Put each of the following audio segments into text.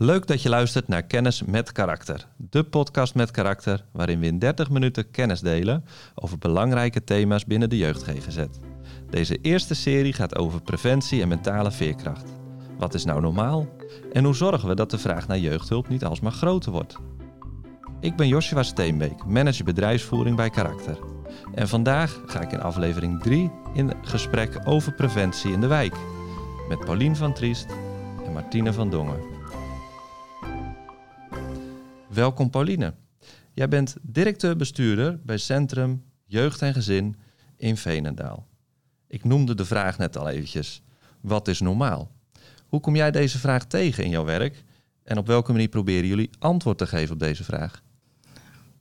Leuk dat je luistert naar Kennis met Karakter, de podcast met karakter waarin we in 30 minuten kennis delen over belangrijke thema's binnen de jeugd GGZ. Deze eerste serie gaat over preventie en mentale veerkracht. Wat is nou normaal? En hoe zorgen we dat de vraag naar jeugdhulp niet alsmaar groter wordt? Ik ben Joshua Steenbeek, manager bedrijfsvoering bij Karakter. En vandaag ga ik in aflevering 3 in gesprek over preventie in de wijk. Met Paulien van Triest en Martine van Dongen. Welkom Pauline. Jij bent directeur-bestuurder bij Centrum Jeugd en Gezin in Veenendaal. Ik noemde de vraag net al eventjes. Wat is normaal? Hoe kom jij deze vraag tegen in jouw werk? En op welke manier proberen jullie antwoord te geven op deze vraag?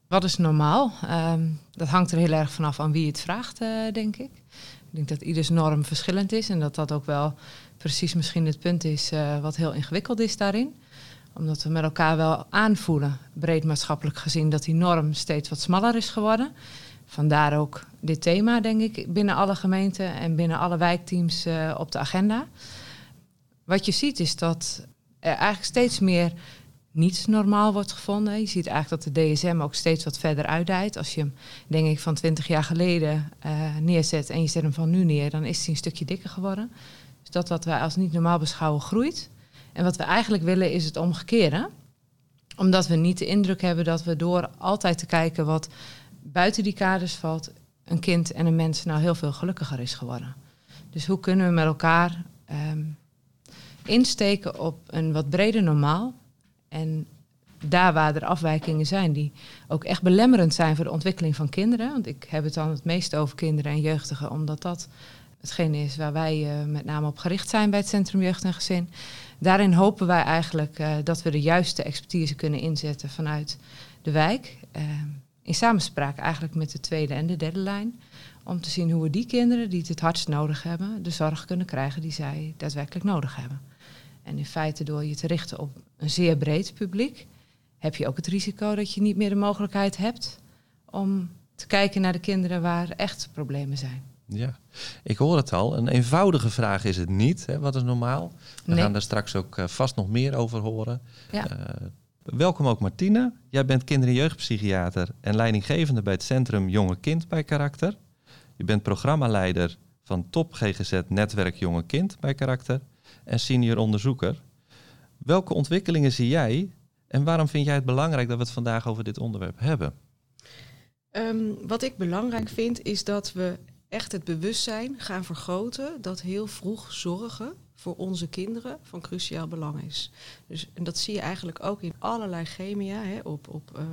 Wat is normaal? Ehm, dat hangt er heel erg vanaf aan wie het vraagt, uh, denk ik. Ik denk dat ieders norm verschillend is en dat dat ook wel precies misschien het punt is uh, wat heel ingewikkeld is daarin omdat we met elkaar wel aanvoelen, breed maatschappelijk gezien, dat die norm steeds wat smaller is geworden. Vandaar ook dit thema, denk ik, binnen alle gemeenten en binnen alle wijkteams uh, op de agenda. Wat je ziet is dat er eigenlijk steeds meer niet normaal wordt gevonden. Je ziet eigenlijk dat de DSM ook steeds wat verder uitdijt. Als je hem, denk ik, van 20 jaar geleden uh, neerzet en je zet hem van nu neer, dan is hij een stukje dikker geworden. Dus dat wat wij als niet normaal beschouwen groeit. En wat we eigenlijk willen is het omgekeerde. Omdat we niet de indruk hebben dat we door altijd te kijken wat buiten die kaders valt, een kind en een mens nou heel veel gelukkiger is geworden. Dus hoe kunnen we met elkaar um, insteken op een wat breder normaal. En daar waar er afwijkingen zijn die ook echt belemmerend zijn voor de ontwikkeling van kinderen. Want ik heb het dan het meest over kinderen en jeugdigen, omdat dat hetgeen is waar wij uh, met name op gericht zijn bij het Centrum Jeugd en Gezin. Daarin hopen wij eigenlijk uh, dat we de juiste expertise kunnen inzetten vanuit de wijk. Uh, in samenspraak eigenlijk met de tweede en de derde lijn. Om te zien hoe we die kinderen die het het hardst nodig hebben, de zorg kunnen krijgen die zij daadwerkelijk nodig hebben. En in feite door je te richten op een zeer breed publiek, heb je ook het risico dat je niet meer de mogelijkheid hebt om te kijken naar de kinderen waar echt problemen zijn. Ja, ik hoor het al. Een eenvoudige vraag is het niet. Hè? Wat is normaal? We gaan daar straks ook uh, vast nog meer over horen. Ja. Uh, welkom ook Martine. Jij bent kinder- en jeugdpsychiater en leidinggevende bij het Centrum Jonge Kind bij Karakter. Je bent programmaleider van Top GGZ Netwerk Jonge Kind bij Karakter en senior onderzoeker. Welke ontwikkelingen zie jij en waarom vind jij het belangrijk dat we het vandaag over dit onderwerp hebben? Um, wat ik belangrijk vind is dat we echt het bewustzijn gaan vergroten dat heel vroeg zorgen voor onze kinderen van cruciaal belang is. Dus, en dat zie je eigenlijk ook in allerlei chemia, hè, op, op uh,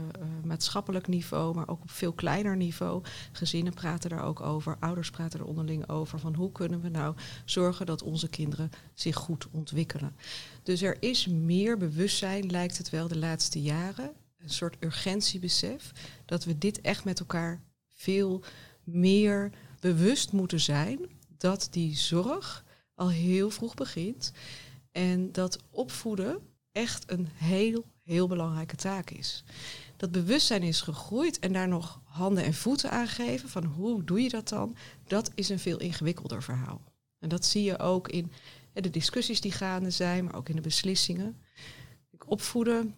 maatschappelijk niveau, maar ook op veel kleiner niveau. Gezinnen praten daar ook over, ouders praten er onderling over, van hoe kunnen we nou zorgen dat onze kinderen zich goed ontwikkelen. Dus er is meer bewustzijn, lijkt het wel, de laatste jaren. Een soort urgentiebesef dat we dit echt met elkaar veel meer bewust moeten zijn dat die zorg al heel vroeg begint en dat opvoeden echt een heel, heel belangrijke taak is. Dat bewustzijn is gegroeid en daar nog handen en voeten aan geven van hoe doe je dat dan, dat is een veel ingewikkelder verhaal. En dat zie je ook in de discussies die gaande zijn, maar ook in de beslissingen. Opvoeden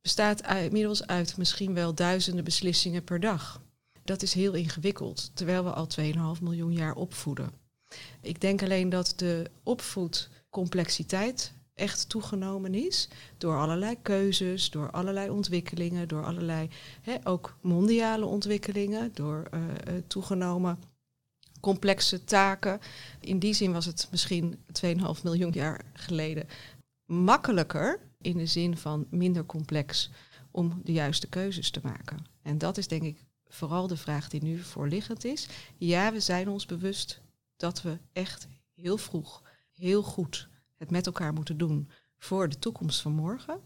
bestaat inmiddels uit misschien wel duizenden beslissingen per dag dat is heel ingewikkeld, terwijl we al 2,5 miljoen jaar opvoeden. Ik denk alleen dat de opvoedcomplexiteit echt toegenomen is door allerlei keuzes, door allerlei ontwikkelingen, door allerlei hè, ook mondiale ontwikkelingen, door uh, toegenomen complexe taken. In die zin was het misschien 2,5 miljoen jaar geleden makkelijker in de zin van minder complex om de juiste keuzes te maken. En dat is denk ik vooral de vraag die nu voorliggend is. Ja, we zijn ons bewust dat we echt heel vroeg, heel goed het met elkaar moeten doen voor de toekomst van morgen.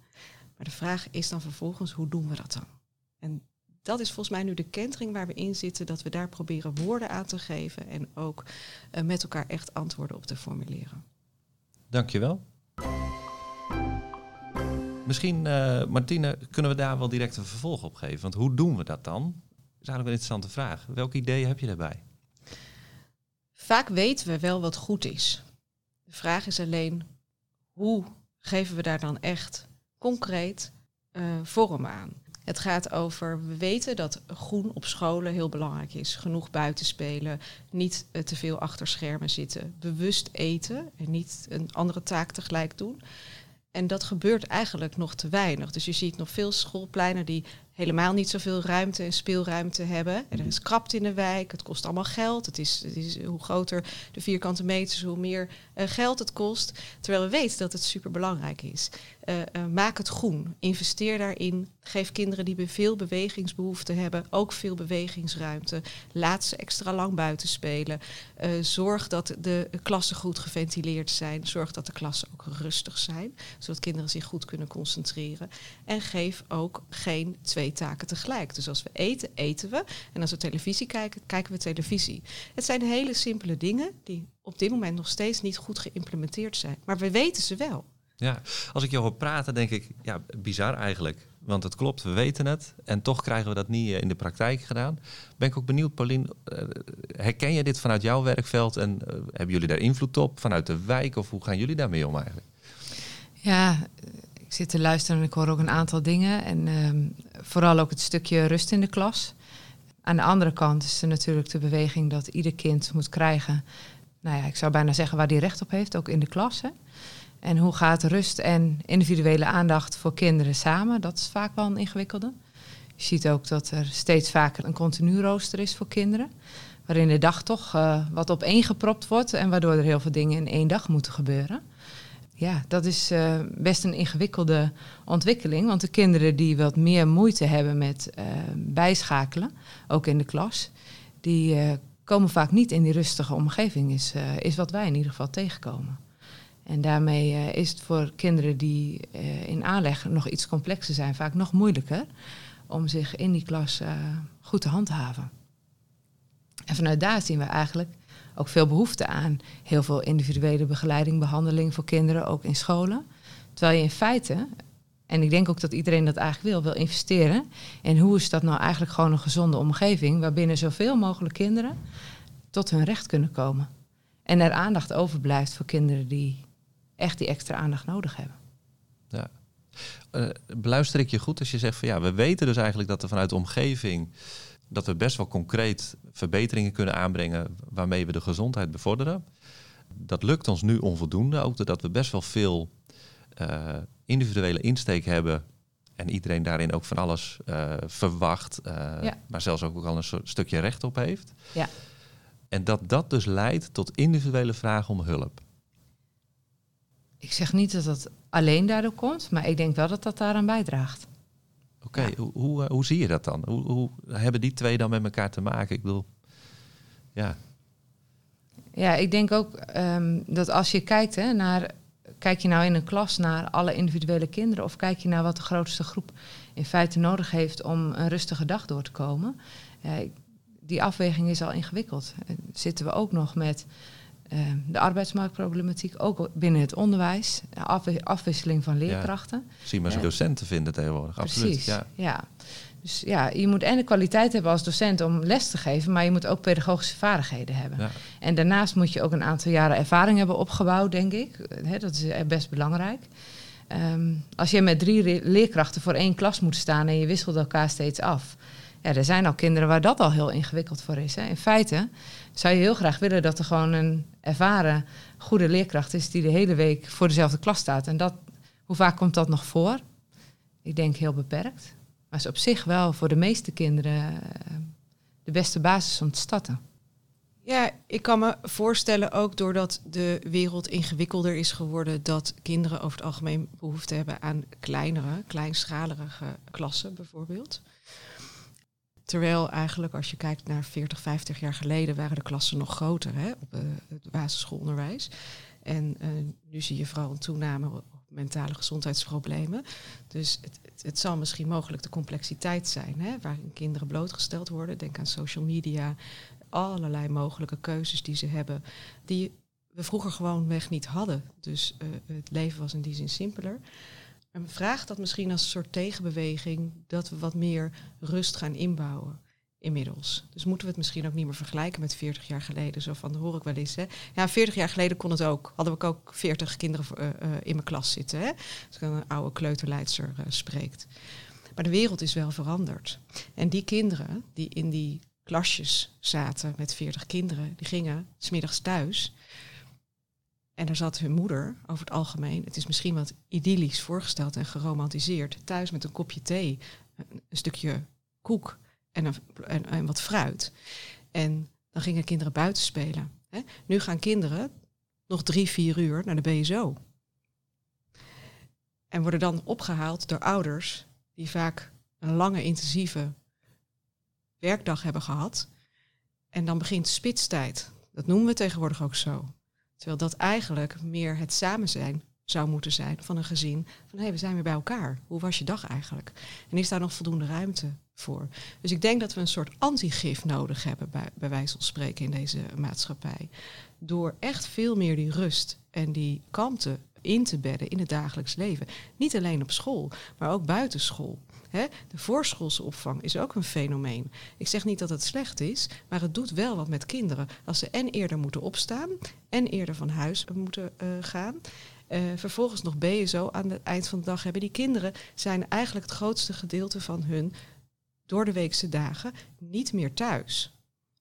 Maar de vraag is dan vervolgens, hoe doen we dat dan? En dat is volgens mij nu de kentering waar we in zitten, dat we daar proberen woorden aan te geven en ook uh, met elkaar echt antwoorden op te formuleren. Dankjewel. Misschien, uh, Martine, kunnen we daar wel direct een vervolg op geven? Want hoe doen we dat dan? Is eigenlijk een interessante vraag. Welke ideeën heb je daarbij? Vaak weten we wel wat goed is. De vraag is alleen, hoe geven we daar dan echt concreet uh, vorm aan? Het gaat over, we weten dat groen op scholen heel belangrijk is. Genoeg buiten spelen, niet uh, te veel achter schermen zitten, bewust eten en niet een andere taak tegelijk doen. En dat gebeurt eigenlijk nog te weinig. Dus je ziet nog veel schoolpleinen die helemaal niet zoveel ruimte en speelruimte hebben. En er is krapte in de wijk, het kost allemaal geld. Het is, het is hoe groter de vierkante meters, hoe meer uh, geld het kost. Terwijl we weten dat het super belangrijk is. Uh, uh, maak het groen, investeer daarin. Geef kinderen die veel bewegingsbehoeften hebben ook veel bewegingsruimte. Laat ze extra lang buiten spelen. zorg dat de klassen goed geventileerd zijn. Zorg dat de klassen ook rustig zijn, zodat kinderen zich goed kunnen concentreren. En geef ook geen twee taken tegelijk. Dus als we eten, eten we. En als we televisie kijken, kijken we televisie. Het zijn hele simpele dingen die op dit moment nog steeds niet goed geïmplementeerd zijn. Maar we weten ze wel. Ja, als ik je hoor praten, denk ik, ja, bizar eigenlijk. Want het klopt, we weten het. En toch krijgen we dat niet eh, in de praktijk gedaan. Ben ik ook benieuwd, Paulien, eh, herken je dit vanuit jouw werkveld? En uh, hebben jullie daar invloed op vanuit de wijk? Of hoe gaan jullie daarmee om eigenlijk? Ja, ik zit te luisteren en ik hoor ook een aantal dingen. En um, vooral ook het stukje rust in de klas. Aan de andere kant is er natuurlijk de beweging dat ieder kind moet krijgen. Nou ja, ik zou bijna zeggen waar die recht op heeft, ook in de klas. Hè? En hoe gaat rust en individuele aandacht voor kinderen samen? Dat is vaak wel een ingewikkelde. Je ziet ook dat er steeds vaker een continu rooster is voor kinderen. Waarin de dag toch uh, wat opeengepropt wordt en waardoor er heel veel dingen in één dag moeten gebeuren ja, dat is uh, best een ingewikkelde ontwikkeling. Want de kinderen die wat meer moeite hebben met uh, bijschakelen, ook in de klas, die komen vaak niet in die rustige omgeving, is, is wat wij in ieder geval tegenkomen. En daarmee is het voor kinderen die in aanleg nog iets complexer zijn, vaak nog moeilijker om zich in die klas goed te handhaven. En vanuit daar zien we eigenlijk ook veel behoefte aan heel veel individuele begeleiding, behandeling voor kinderen, ook in scholen. Terwijl je in feite, en ik denk ook dat iedereen dat eigenlijk wil, wil investeren. En hoe is dat nou eigenlijk gewoon een gezonde omgeving waarbinnen zoveel mogelijk kinderen tot hun recht kunnen komen. En er aandacht overblijft voor kinderen die echt die extra aandacht nodig hebben. Ja. Uh, beluister ik je goed als je zegt van ja, we weten dus eigenlijk dat er vanuit de omgeving dat we best wel concreet verbeteringen kunnen aanbrengen waarmee we de gezondheid bevorderen. Dat lukt ons nu onvoldoende, ook doordat we best wel veel uh, individuele insteek hebben en iedereen daarin ook van alles uh, verwacht, uh, ja. maar zelfs ook al een stukje recht op heeft. Ja. En dat dat dus leidt tot individuele vragen om hulp. Ik zeg niet dat dat alleen daardoor komt, maar ik denk wel dat dat daaraan bijdraagt. Oké, okay, hoe, hoe, hoe, zie je dat dan? Hoe, hoe, hebben die twee dan met elkaar te maken? Ik bedoel, ja. Ja, ik denk ook um, dat als je kijkt hè, naar. Kijk je nou in een klas naar alle individuele kinderen of kijk je naar wat de grootste groep in feite nodig heeft om een rustige dag door te komen? Ja, die afweging is al ingewikkeld. Zitten we ook nog met de arbeidsmarktproblematiek, ook binnen het onderwijs, afwisseling van leerkrachten. Ja, zie maar zo docenten vinden tegenwoordig, Precies, absoluut. Ja. ja. Dus ja, je moet en de kwaliteit hebben als docent om les te geven, maar je moet ook pedagogische vaardigheden hebben. Ja. En daarnaast moet je ook een aantal jaren ervaring hebben opgebouwd, denk ik. He, dat is best belangrijk. Um, als je met drie leerkrachten voor één klas moet staan en je wisselt elkaar steeds af. Ja, er zijn al kinderen waar dat al heel ingewikkeld voor is. Hè. In feite zou je heel graag willen dat er gewoon een ervaren, goede leerkracht is die de hele week voor dezelfde klas staat. En dat, hoe vaak komt dat nog voor? Ik denk heel beperkt. Maar is op zich wel voor de meeste kinderen eh, de beste basis om te starten. Ja, ik kan me voorstellen ook doordat de wereld ingewikkelder is geworden, dat kinderen over het algemeen behoefte hebben aan kleinere, kleinschalige klassen bijvoorbeeld. Terwijl eigenlijk als je kijkt naar 40, 50 jaar geleden waren de klassen nog groter hè, op uh, het basisschoolonderwijs. En uh, nu zie je vooral een toename op mentale gezondheidsproblemen. Dus het, het, zal misschien mogelijk de complexiteit zijn, hè, waarin kinderen blootgesteld worden. Denk aan social media, allerlei mogelijke keuzes die ze hebben, die we vroeger gewoon weg niet hadden. Dus uh, het leven was in die zin simpeler. En vraagt dat misschien als een soort tegenbeweging dat we wat meer rust gaan inbouwen. inmiddels. Dus moeten we het misschien ook niet meer vergelijken met 40 jaar geleden. Zo van, dat hoor ik wel eens. Hè? Ja, 40 jaar geleden kon het ook. Hadden we ook 40 kinderen uh, uh, in mijn klas zitten. Hè? Als een oude kleuterleidster uh, spreekt. Maar de wereld is wel veranderd. En die kinderen die in die klasjes zaten met 40 kinderen, die gingen smiddags thuis. En daar zat hun moeder, over het algemeen, het is misschien wat idyllisch voorgesteld en geromantiseerd, thuis met een kopje thee, een, stukje koek en, en, wat fruit. En dan gingen kinderen buiten spelen. Hè. Nu gaan kinderen nog drie, vier uur naar de BSO. En worden dan opgehaald door ouders die vaak een lange, intensieve werkdag hebben gehad. En dan begint spitstijd. Dat noemen we tegenwoordig ook zo. Terwijl dat eigenlijk meer het samen zijn zou moeten zijn van een gezin. Van hé, hey, we zijn weer bij elkaar. Hoe was je dag eigenlijk? En is daar nog voldoende ruimte voor? Dus ik denk dat we een soort antigif nodig hebben, bij, bij wijze van spreken, in deze maatschappij. Door echt veel meer die rust en die kalmte in te bedden in het dagelijks leven. Niet alleen op school, maar ook buiten school. de voorschoolse opvang is ook een fenomeen. Ik zeg niet dat het slecht is, maar het doet wel wat met kinderen. Als ze en eerder moeten opstaan en eerder van huis moeten uh, gaan. Uh, vervolgens nog BSO aan het eind van de dag hebben. Die kinderen zijn eigenlijk het grootste gedeelte van hun door de weekse dagen niet meer thuis.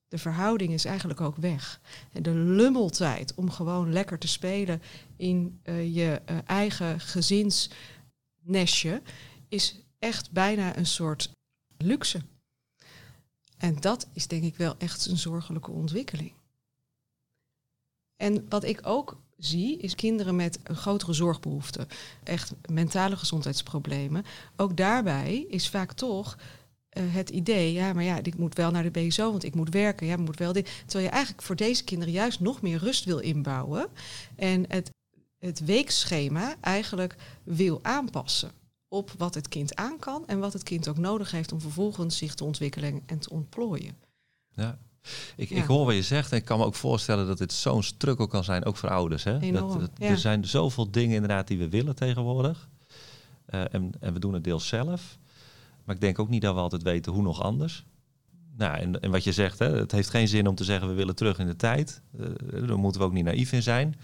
De verhouding is eigenlijk ook weg. En de lummeltijd om gewoon lekker te spelen in uh, je eigen gezinsnestje is echt bijna een soort luxe. En dat is denk ik wel echt een zorgelijke ontwikkeling. En wat ik ook zie, is kinderen met een grotere zorgbehoefte, echt mentale gezondheidsproblemen. Ook daarbij is vaak toch uh, het idee, ja, maar ja, ik moet wel naar de BSO, want ik moet werken. Ja, moet wel dit. Terwijl je eigenlijk voor deze kinderen juist nog meer rust wil inbouwen. En het, het weekschema eigenlijk wil aanpassen op wat het kind aan kan en wat het kind ook nodig heeft om vervolgens zich te ontwikkelen en te ontplooien. Ja. Ik, ja. ik hoor wat je zegt en ik kan me ook voorstellen dat dit zo'n struggle kan zijn, ook voor ouders. Hè? Enorm, dat, ja. Er zijn zoveel dingen inderdaad die we willen tegenwoordig. Uh, en, en we doen het deels zelf. Maar ik denk ook niet dat we altijd weten hoe nog anders. Nou, en, en wat je zegt, hè, het heeft geen zin om te zeggen we willen terug in de tijd. Uh, daar moeten we ook niet naïef in zijn.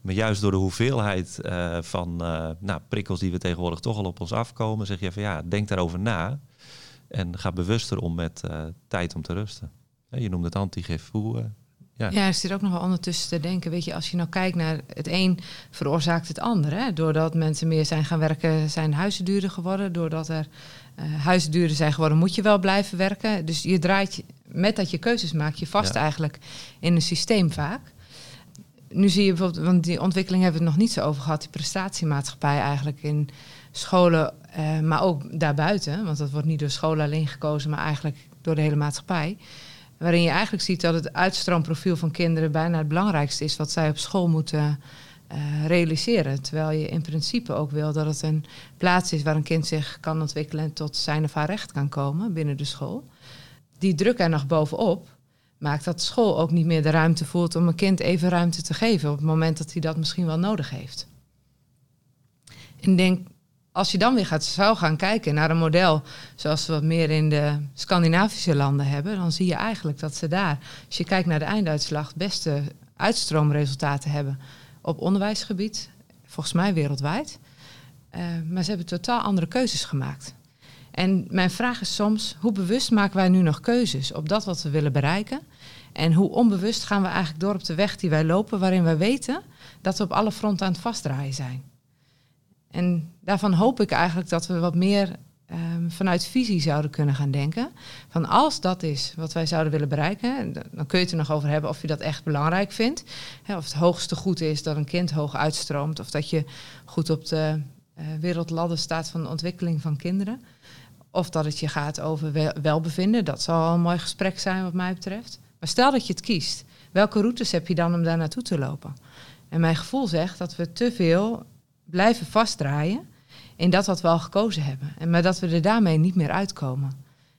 Maar juist door de hoeveelheid uh, van nou, prikkels die we tegenwoordig toch al op ons afkomen, zeg je van ja, denk daarover na. En ga bewuster om met tijd om te rusten. je noemt het antigif. Hoe, ja. ja, er zit ook nog wel ondertussen te denken. Weet je, als je nou kijkt naar het een veroorzaakt het ander. Hè? Doordat mensen meer zijn gaan werken, zijn huizen duurder geworden. Doordat er uh, huizen duurder zijn geworden, moet je wel blijven werken. Dus je draait, met dat je keuzes maakt, je vast ja. eigenlijk in een systeem vaak. Nu zie je bijvoorbeeld, want die ontwikkeling hebben we het nog niet zo over gehad, die prestatiemaatschappij eigenlijk in scholen, uh, maar ook daarbuiten. Want dat wordt niet door scholen alleen gekozen, maar eigenlijk door de hele maatschappij. Waarin je eigenlijk ziet dat het uitstroomprofiel van kinderen bijna het belangrijkste is wat zij op school moeten uh, realiseren. Terwijl je in principe ook wil dat het een plaats is waar een kind zich kan ontwikkelen en tot zijn of haar recht kan komen binnen de school. Die druk er nog bovenop maakt dat school ook niet meer de ruimte voelt om een kind even ruimte te geven op het moment dat hij dat misschien wel nodig heeft. En denk, als je dan weer gaat, zou gaan kijken naar een model zoals we wat meer in de Scandinavische landen hebben, dan zie je eigenlijk dat ze daar, als je kijkt naar de einduitslag, beste uitstroomresultaten hebben op onderwijsgebied, volgens mij wereldwijd. Uh, maar ze hebben totaal andere keuzes gemaakt. En mijn vraag is soms, hoe bewust maken wij nu nog keuzes op dat wat we willen bereiken? En hoe onbewust gaan we eigenlijk door op de weg die wij lopen, waarin wij weten dat we op alle fronten aan het vastdraaien zijn? En daarvan hoop ik eigenlijk dat we wat meer um, vanuit visie zouden kunnen gaan denken. Van als dat is wat wij zouden willen bereiken, dan kun je het er nog over hebben of je dat echt belangrijk vindt. Hè, of het hoogste goed is dat een kind hoog uitstroomt, of dat je goed op de uh, wereldladder staat van de ontwikkeling van kinderen. Of dat het je gaat over wel, welbevinden. Dat zal al een mooi gesprek zijn wat mij betreft. Maar stel dat je het kiest. Welke routes heb je dan om daar naartoe te lopen? En mijn gevoel zegt dat we te veel blijven vastdraaien in dat wat we al gekozen hebben. En maar dat we er daarmee niet meer uitkomen.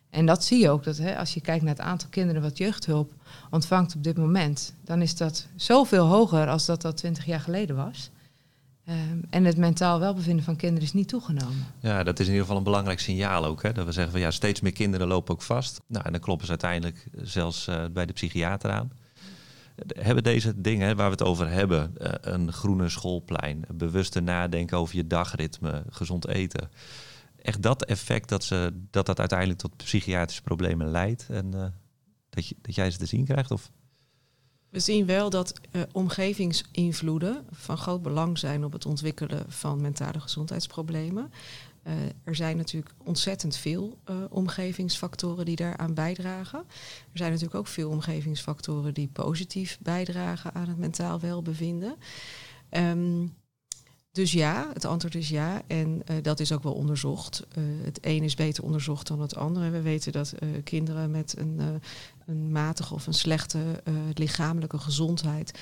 En dat zie je ook, dat hè, als je kijkt naar het aantal kinderen wat jeugdhulp ontvangt op dit moment, dan is dat zoveel hoger als dat dat twintig jaar geleden was. Ehm, en het mentaal welbevinden van kinderen is niet toegenomen. Ja, dat is in ieder geval een belangrijk signaal ook. Hè? Dat we zeggen van ja, steeds meer kinderen lopen ook vast. Nou, en dan kloppen ze uiteindelijk zelfs uh, bij de psychiater aan. Hebben deze dingen waar we het over hebben, uh, een groene schoolplein, bewuster nadenken over je dagritme, gezond eten. Echt dat effect dat, ze, dat dat uiteindelijk tot psychiatrische problemen leidt en uh, dat, je, dat jij ze te zien krijgt? Of? We zien wel dat uh, omgevingsinvloeden van groot belang zijn op het ontwikkelen van mentale gezondheidsproblemen. Uh, er zijn natuurlijk ontzettend veel uh, omgevingsfactoren die daaraan bijdragen. Er zijn natuurlijk ook veel omgevingsfactoren die positief bijdragen aan het mentaal welbevinden. Um, dus ja, het antwoord is ja. En uh, dat is ook wel onderzocht. Het een is beter onderzocht dan het andere. We weten dat kinderen met een, een, matige of een slechte lichamelijke gezondheid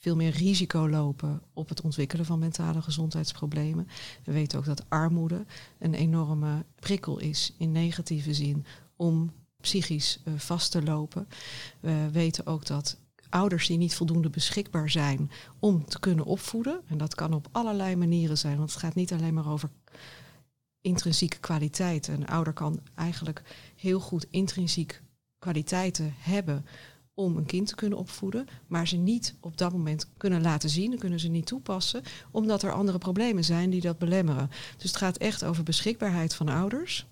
veel meer risico lopen op het ontwikkelen van mentale gezondheidsproblemen. We weten ook dat armoede een enorme prikkel is in negatieve zin om psychisch vast te lopen. We weten ook dat ouders die niet voldoende beschikbaar zijn om te kunnen opvoeden. En dat kan op allerlei manieren zijn, want het gaat niet alleen maar over intrinsieke kwaliteiten. Een ouder kan eigenlijk heel goed intrinsiek kwaliteiten hebben om een kind te kunnen opvoeden, maar ze niet op dat moment kunnen laten zien, kunnen ze niet toepassen, omdat er andere problemen zijn die dat belemmeren. Dus het gaat echt over beschikbaarheid van ouders.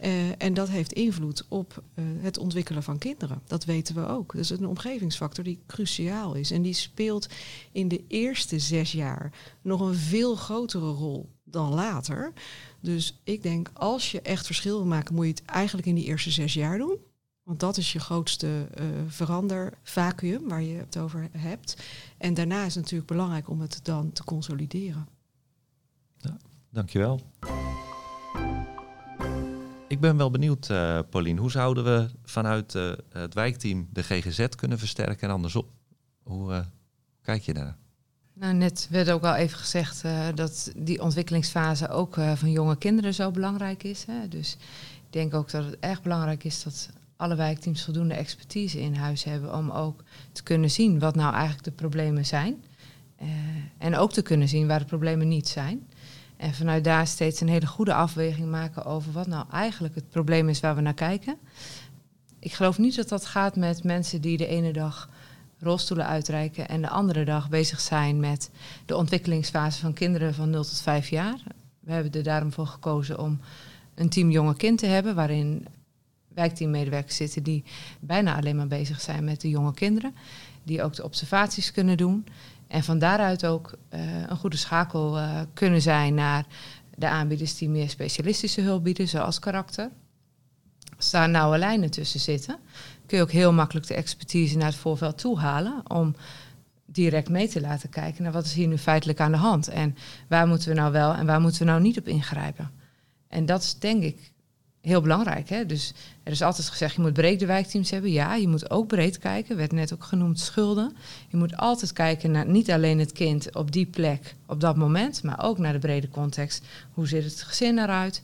Uh, en dat heeft invloed op uh, het ontwikkelen van kinderen. Dat weten we ook. Dus een omgevingsfactor die cruciaal is. En die speelt in de eerste zes jaar nog een veel grotere rol dan later. Dus ik denk, als je echt verschil wil maken, moet je het eigenlijk in die eerste zes jaar doen. Want dat is je grootste uh, verandervacuum waar je het over hebt. En daarna is het natuurlijk belangrijk om het dan te consolideren. Ja, dankjewel. Ik ben wel benieuwd, uh, Paulien. Hoe zouden we vanuit uh, het wijkteam de GGZ kunnen versterken en andersom? Hoe uh, kijk je daar? Nou, net werd ook al even gezegd dat die ontwikkelingsfase ook van jonge kinderen zo belangrijk is. Hè? Dus ik denk ook dat het erg belangrijk is dat alle wijkteams voldoende expertise in huis hebben om ook te kunnen zien wat nou eigenlijk de problemen zijn. en ook te kunnen zien waar de problemen niet zijn. En vanuit daar steeds een hele goede afweging maken over wat nou eigenlijk het probleem is waar we naar kijken. Ik geloof niet dat dat gaat met mensen die de ene dag rolstoelen uitreiken en de andere dag bezig zijn met de ontwikkelingsfase van kinderen van 0 tot 5 jaar. We hebben er daarom voor gekozen om een team jonge kind te hebben, waarin wijkteammedewerkers zitten die bijna alleen maar bezig zijn met de jonge kinderen, die ook de observaties kunnen doen. En van daaruit ook uh, een goede schakel uh, kunnen zijn naar de aanbieders die meer specialistische hulp bieden, zoals karakter. Als daar nauwe lijnen tussen zitten, kun je ook heel makkelijk de expertise naar het voorveld toe halen om direct mee te laten kijken naar wat is hier nu feitelijk aan de hand en waar moeten we nou wel en waar moeten we nou niet op ingrijpen. En dat is denk ik heel belangrijk. Hè? Dus er is altijd gezegd, je moet de wijkteams hebben. Ja, je moet ook breed kijken. Werd net ook genoemd schulden. Je moet altijd kijken naar niet alleen het kind op die plek, op dat moment, maar ook naar de brede context. Hoe ziet het gezin eruit?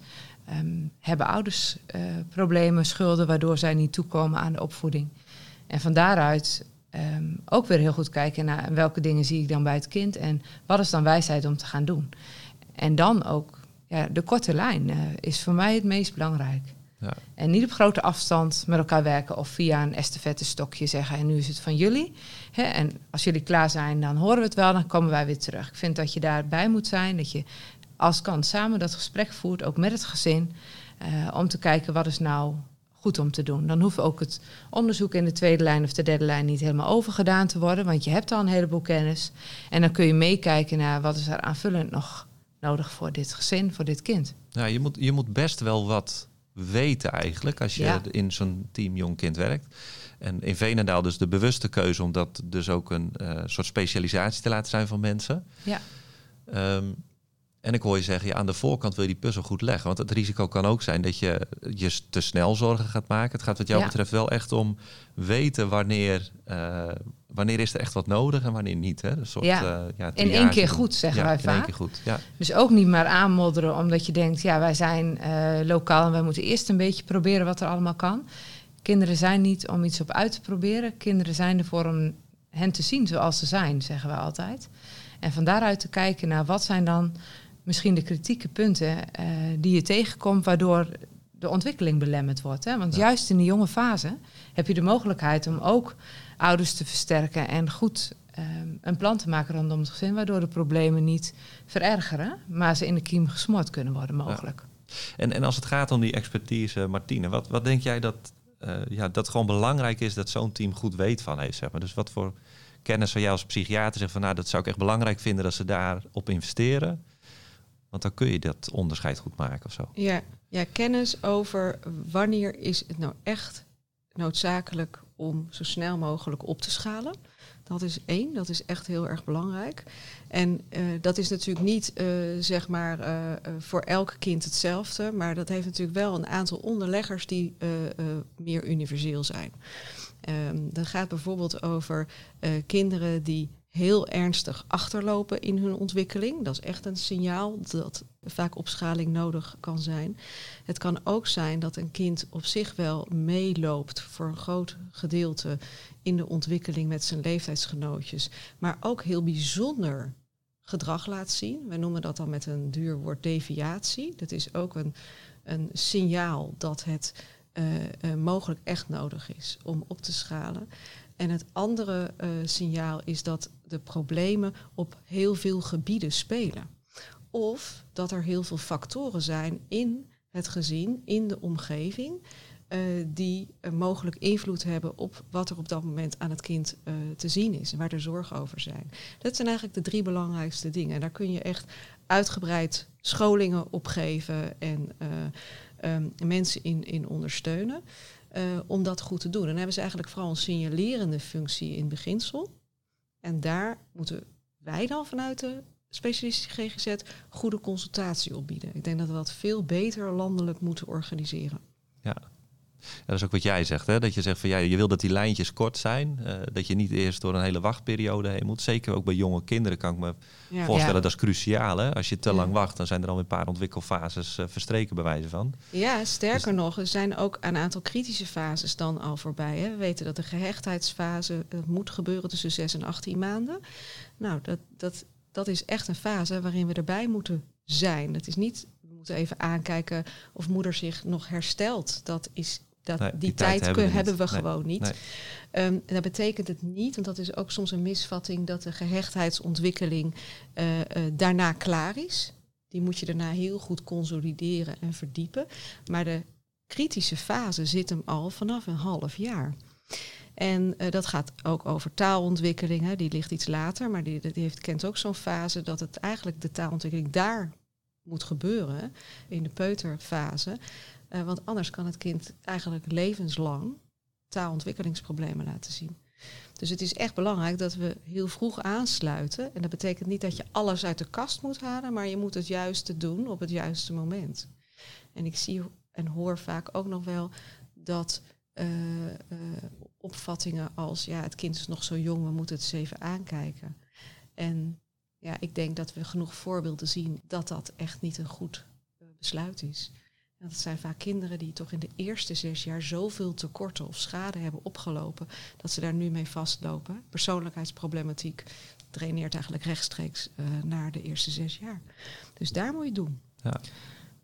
Um, hebben ouders uh, problemen, schulden, waardoor zij niet toekomen aan de opvoeding? En van daaruit um, ook weer heel goed kijken naar welke dingen zie ik dan bij het kind en wat is dan wijsheid om te gaan doen. En dan ook ja, de korte lijn uh, is voor mij het meest belangrijk. Ja. En niet op grote afstand met elkaar werken of via een estafette stokje zeggen en nu is het van jullie. Hè, en als jullie klaar zijn, dan horen we het wel, dan komen wij weer terug. Ik vind dat je daarbij moet zijn, dat je als kan samen dat gesprek voert, ook met het gezin, uh, om te kijken wat is nou goed om te doen. Dan hoeft ook het onderzoek in de tweede lijn of de derde lijn niet helemaal overgedaan te worden, want je hebt al een heleboel kennis. En dan kun je meekijken naar wat is er aanvullend nog nodig voor dit gezin, voor dit kind. Ja, je moet, je moet best wel wat weten eigenlijk als je ja. in zo'n team jong kind werkt. En in Venendaal dus de bewuste keuze om dat dus ook een uh, soort specialisatie te laten zijn van mensen. Ja. Um, en ik hoor je zeggen, ja, aan de voorkant wil je die puzzel goed leggen. Want het risico kan ook zijn dat je je te snel zorgen gaat maken. Het gaat wat jou ja. betreft wel echt om weten wanneer, uh, wanneer is er echt wat nodig en wanneer niet. Hè? Een soort, ja. Uh, ja in één keer goed, zeggen ja, wij in vaak. Één keer goed, ja. Dus ook niet maar aanmodderen omdat je denkt, ja, wij zijn uh, lokaal en wij moeten eerst een beetje proberen wat er allemaal kan. Kinderen zijn niet om iets op uit te proberen. Kinderen zijn ervoor om hen te zien zoals ze zijn, zeggen we altijd. En van daaruit te kijken naar wat zijn dan misschien de kritieke punten uh, die je tegenkomt, waardoor de ontwikkeling belemmerd wordt. Hè? Want juist in de jonge fase heb je de mogelijkheid om ook ouders te versterken en goed um, een plan te maken rondom het gezin, waardoor de problemen niet verergeren, maar ze in de kiem gesmoord kunnen worden mogelijk. En, en als het gaat om die expertise, Martine, wat, wat denk jij dat, uh, ja, dat gewoon belangrijk is dat zo'n team goed weet van heeft? Zeg maar. Dus wat voor kennis van jou als psychiater zegt van nou, dat zou ik echt belangrijk vinden dat ze daarop investeren? Want dan kun je dat onderscheid goed maken of zo. Ja, kennis over wanneer is het nou echt noodzakelijk om zo snel mogelijk op te schalen. Dat is één, dat is echt heel erg belangrijk. En uh, dat is natuurlijk niet uh, zeg maar uh, voor elk kind hetzelfde, maar dat heeft natuurlijk wel een aantal onderleggers die meer universeel zijn. Um, dat gaat bijvoorbeeld over kinderen die heel ernstig achterlopen in hun ontwikkeling. Dat is echt een signaal dat vaak opschaling nodig kan zijn. Het kan ook zijn dat een kind op zich wel meeloopt voor een groot gedeelte in de ontwikkeling met zijn leeftijdsgenootjes, maar ook heel bijzonder gedrag laat zien. We noemen dat dan met een duur woord deviatie. Dat is ook een, een signaal dat het uh, uh, mogelijk echt nodig is om op te schalen. En het andere uh, signaal is dat de problemen op heel veel gebieden spelen. Of dat er heel veel factoren zijn in het gezin, in de omgeving, uh, die uh, mogelijk invloed hebben op wat er op dat moment aan het kind te zien is en waar er zorgen over zijn. Dat zijn eigenlijk de drie belangrijkste dingen. En daar kun je echt uitgebreid scholingen op geven en um, mensen in, in ondersteunen. Om dat goed te doen. En dan hebben ze eigenlijk vooral een signalerende functie in beginsel. En daar moeten wij dan vanuit de specialistische GGZ goede consultatie op bieden. Ik denk dat we dat veel beter landelijk moeten organiseren. Ja. Ja, dat is ook wat jij zegt, hè? dat je zegt van ja, je wil dat die lijntjes kort zijn, uh, dat je niet eerst door een hele wachtperiode heen moet. Zeker ook bij jonge kinderen kan ik me ja. voorstellen, ja. dat is cruciaal. Hè? Als je te lang wacht, dan zijn er al een paar ontwikkelfases uh, verstreken bij wijze van. Ja, sterker dus... nog, er zijn ook een aantal kritische fases dan al voorbij. Hè? We weten dat de gehechtheidsfase uh, moet gebeuren tussen 6 en 18 maanden. Nou, dat, dat, dat is echt een fase waarin we erbij moeten zijn. Dat is niet, we moeten even aankijken of moeder zich nog herstelt. Dat is dat, nee, die, die, tijd, tijd hebben we, hebben we nee, gewoon niet. Nee. Um, en dat betekent het niet, want dat is ook soms een misvatting, dat de gehechtheidsontwikkeling uh, uh, daarna klaar is. Die moet je daarna heel goed consolideren en verdiepen. Maar de kritische fase zit hem al vanaf een half jaar. En uh, dat gaat ook over taalontwikkeling. Hè. Die ligt iets later, maar die, die heeft, kent ook zo'n fase dat het eigenlijk de taalontwikkeling daar moet gebeuren, in de peuterfase. Uh, want anders kan het kind eigenlijk levenslang taalontwikkelingsproblemen laten zien. Dus het is echt belangrijk dat we heel vroeg aansluiten. En dat betekent niet dat je alles uit de kast moet halen, maar je moet het juiste doen op het juiste moment. En ik zie en hoor vaak ook nog wel dat uh, uh, opvattingen als ja, het kind is nog zo jong, we moeten het eens even aankijken. En ja, ik denk dat we genoeg voorbeelden zien dat dat echt niet een goed besluit is. Dat zijn vaak kinderen die toch in de eerste zes jaar zoveel tekorten of schade hebben opgelopen, dat ze daar nu mee vastlopen. Persoonlijkheidsproblematiek draineert eigenlijk rechtstreeks uh, naar de eerste zes jaar. Dus daar moet je het doen. Ja.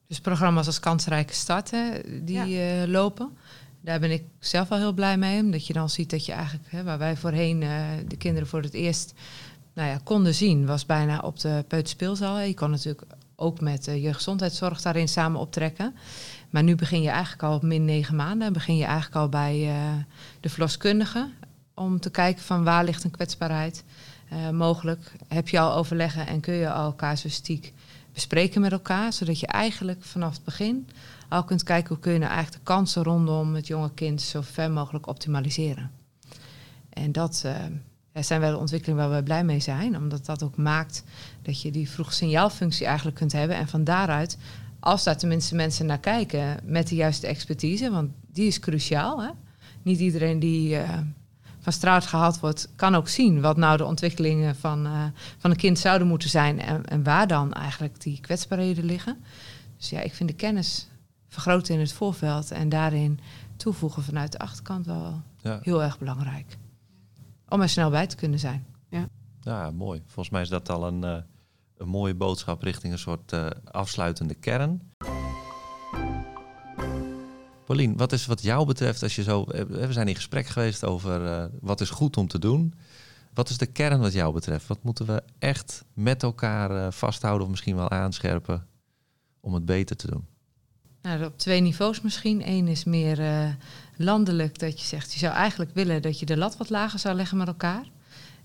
Dus programma's als Kansrijke Starten, die ja. uh, lopen. Daar ben ik zelf wel heel blij mee. Omdat je dan ziet dat je eigenlijk, hè, waar wij voorheen uh, de kinderen voor het eerst nou ja, konden zien, was bijna op de peuterspeelzaal. Je kon natuurlijk ook met de jeugdgezondheidszorg daarin samen optrekken. Maar nu begin je eigenlijk al op min negen maanden. Begin je eigenlijk al bij uh, de verloskundige. Om te kijken van waar ligt een kwetsbaarheid uh, mogelijk. Heb je al overleggen en kun je al casuïstiek bespreken met elkaar. Zodat je eigenlijk vanaf het begin al kunt kijken hoe kun je nou eigenlijk de kansen rondom het jonge kind zo ver mogelijk optimaliseren. En dat zijn wel de ontwikkelingen waar we blij mee zijn, omdat dat ook maakt dat je die vroeg signaalfunctie eigenlijk kunt hebben. En van daaruit, als daar tenminste mensen naar kijken met de juiste expertise, want die is cruciaal. Hè? Niet iedereen die uh, van straat gehaald wordt, kan ook zien wat nou de ontwikkelingen van, uh, van een kind zouden moeten zijn en, en waar dan eigenlijk die kwetsbaarheden liggen. Dus ja, ik vind de kennis vergroten in het voorveld en daarin toevoegen vanuit de achterkant wel ja. heel erg belangrijk. Om er snel bij te kunnen zijn. Ja. Ja, mooi. Volgens mij is dat al een, uh, een mooie boodschap richting een soort uh, afsluitende kern. Paulien, wat is wat jou betreft, als je zo. We zijn in gesprek geweest over wat is goed om te doen. Wat is de kern wat jou betreft? Wat moeten we echt met elkaar vasthouden of misschien wel aanscherpen om het beter te doen? Nou, op twee niveaus misschien. Eén is meer uh, landelijk, dat je zegt, je zou eigenlijk willen dat je de lat wat lager zou leggen met elkaar.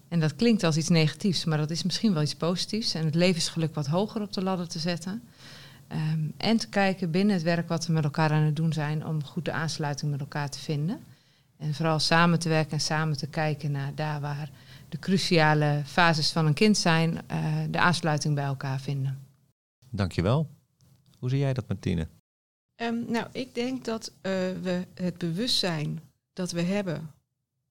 En dat klinkt als iets negatiefs, maar dat is misschien wel iets positiefs. En het levensgeluk wat hoger op de ladder te zetten. Um, en te kijken binnen het werk wat we met elkaar aan het doen zijn om goede aansluiting met elkaar te vinden. En vooral samen te werken en samen te kijken naar daar waar de cruciale fases van een kind zijn, uh, de aansluiting bij elkaar vinden. Dankjewel. Hoe zie jij dat, Martine? Um, nou, ik denk dat uh, we het bewustzijn dat we hebben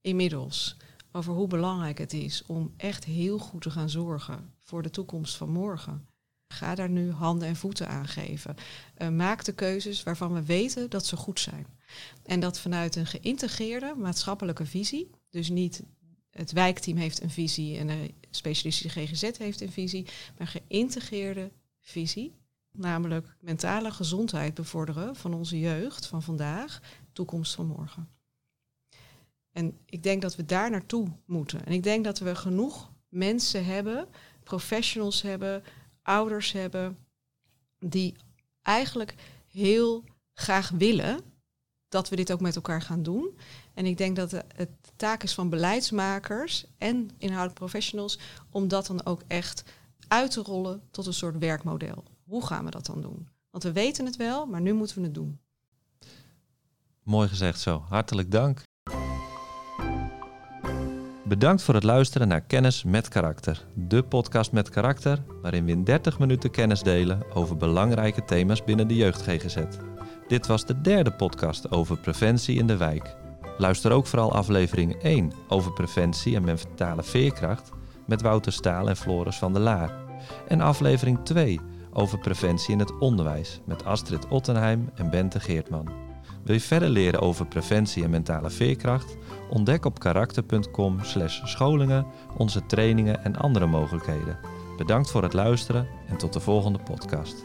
inmiddels over hoe belangrijk het is om echt heel goed te gaan zorgen voor de toekomst van morgen. Ga daar nu handen en voeten aan geven. Uh, maak de keuzes waarvan we weten dat ze goed zijn. En dat vanuit een geïntegreerde maatschappelijke visie, dus niet het wijkteam heeft een visie en de specialistische GGZ heeft een visie, maar geïntegreerde visie namelijk mentale gezondheid bevorderen van onze jeugd van vandaag, toekomst van morgen. En ik denk dat we daar naartoe moeten. En ik denk dat we genoeg mensen hebben, professionals hebben, ouders hebben, die eigenlijk heel graag willen dat we dit ook met elkaar gaan doen. En ik denk dat het de taak is van beleidsmakers en inhoudelijk professionals om dat dan ook echt uit te rollen tot een soort werkmodel. Hoe gaan we dat dan doen? Want we weten het wel, maar nu moeten we het doen. Mooi gezegd zo. Hartelijk dank. Bedankt voor het luisteren naar Kennis met Karakter, de podcast met karakter, waarin we in 30 minuten kennis delen over belangrijke thema's binnen de jeugd GGZ. Dit was de derde podcast over preventie in de wijk. Luister ook vooral aflevering 1 over preventie en mentale veerkracht met Wouter Staal en Floris van der Laar. En aflevering 2 over preventie in het onderwijs met Astrid Ottenheim en Bente Geertman. Wil je verder leren over preventie en mentale veerkracht? Ontdek op karakter.com/scholingen onze trainingen en andere mogelijkheden. Bedankt voor het luisteren en tot de volgende podcast.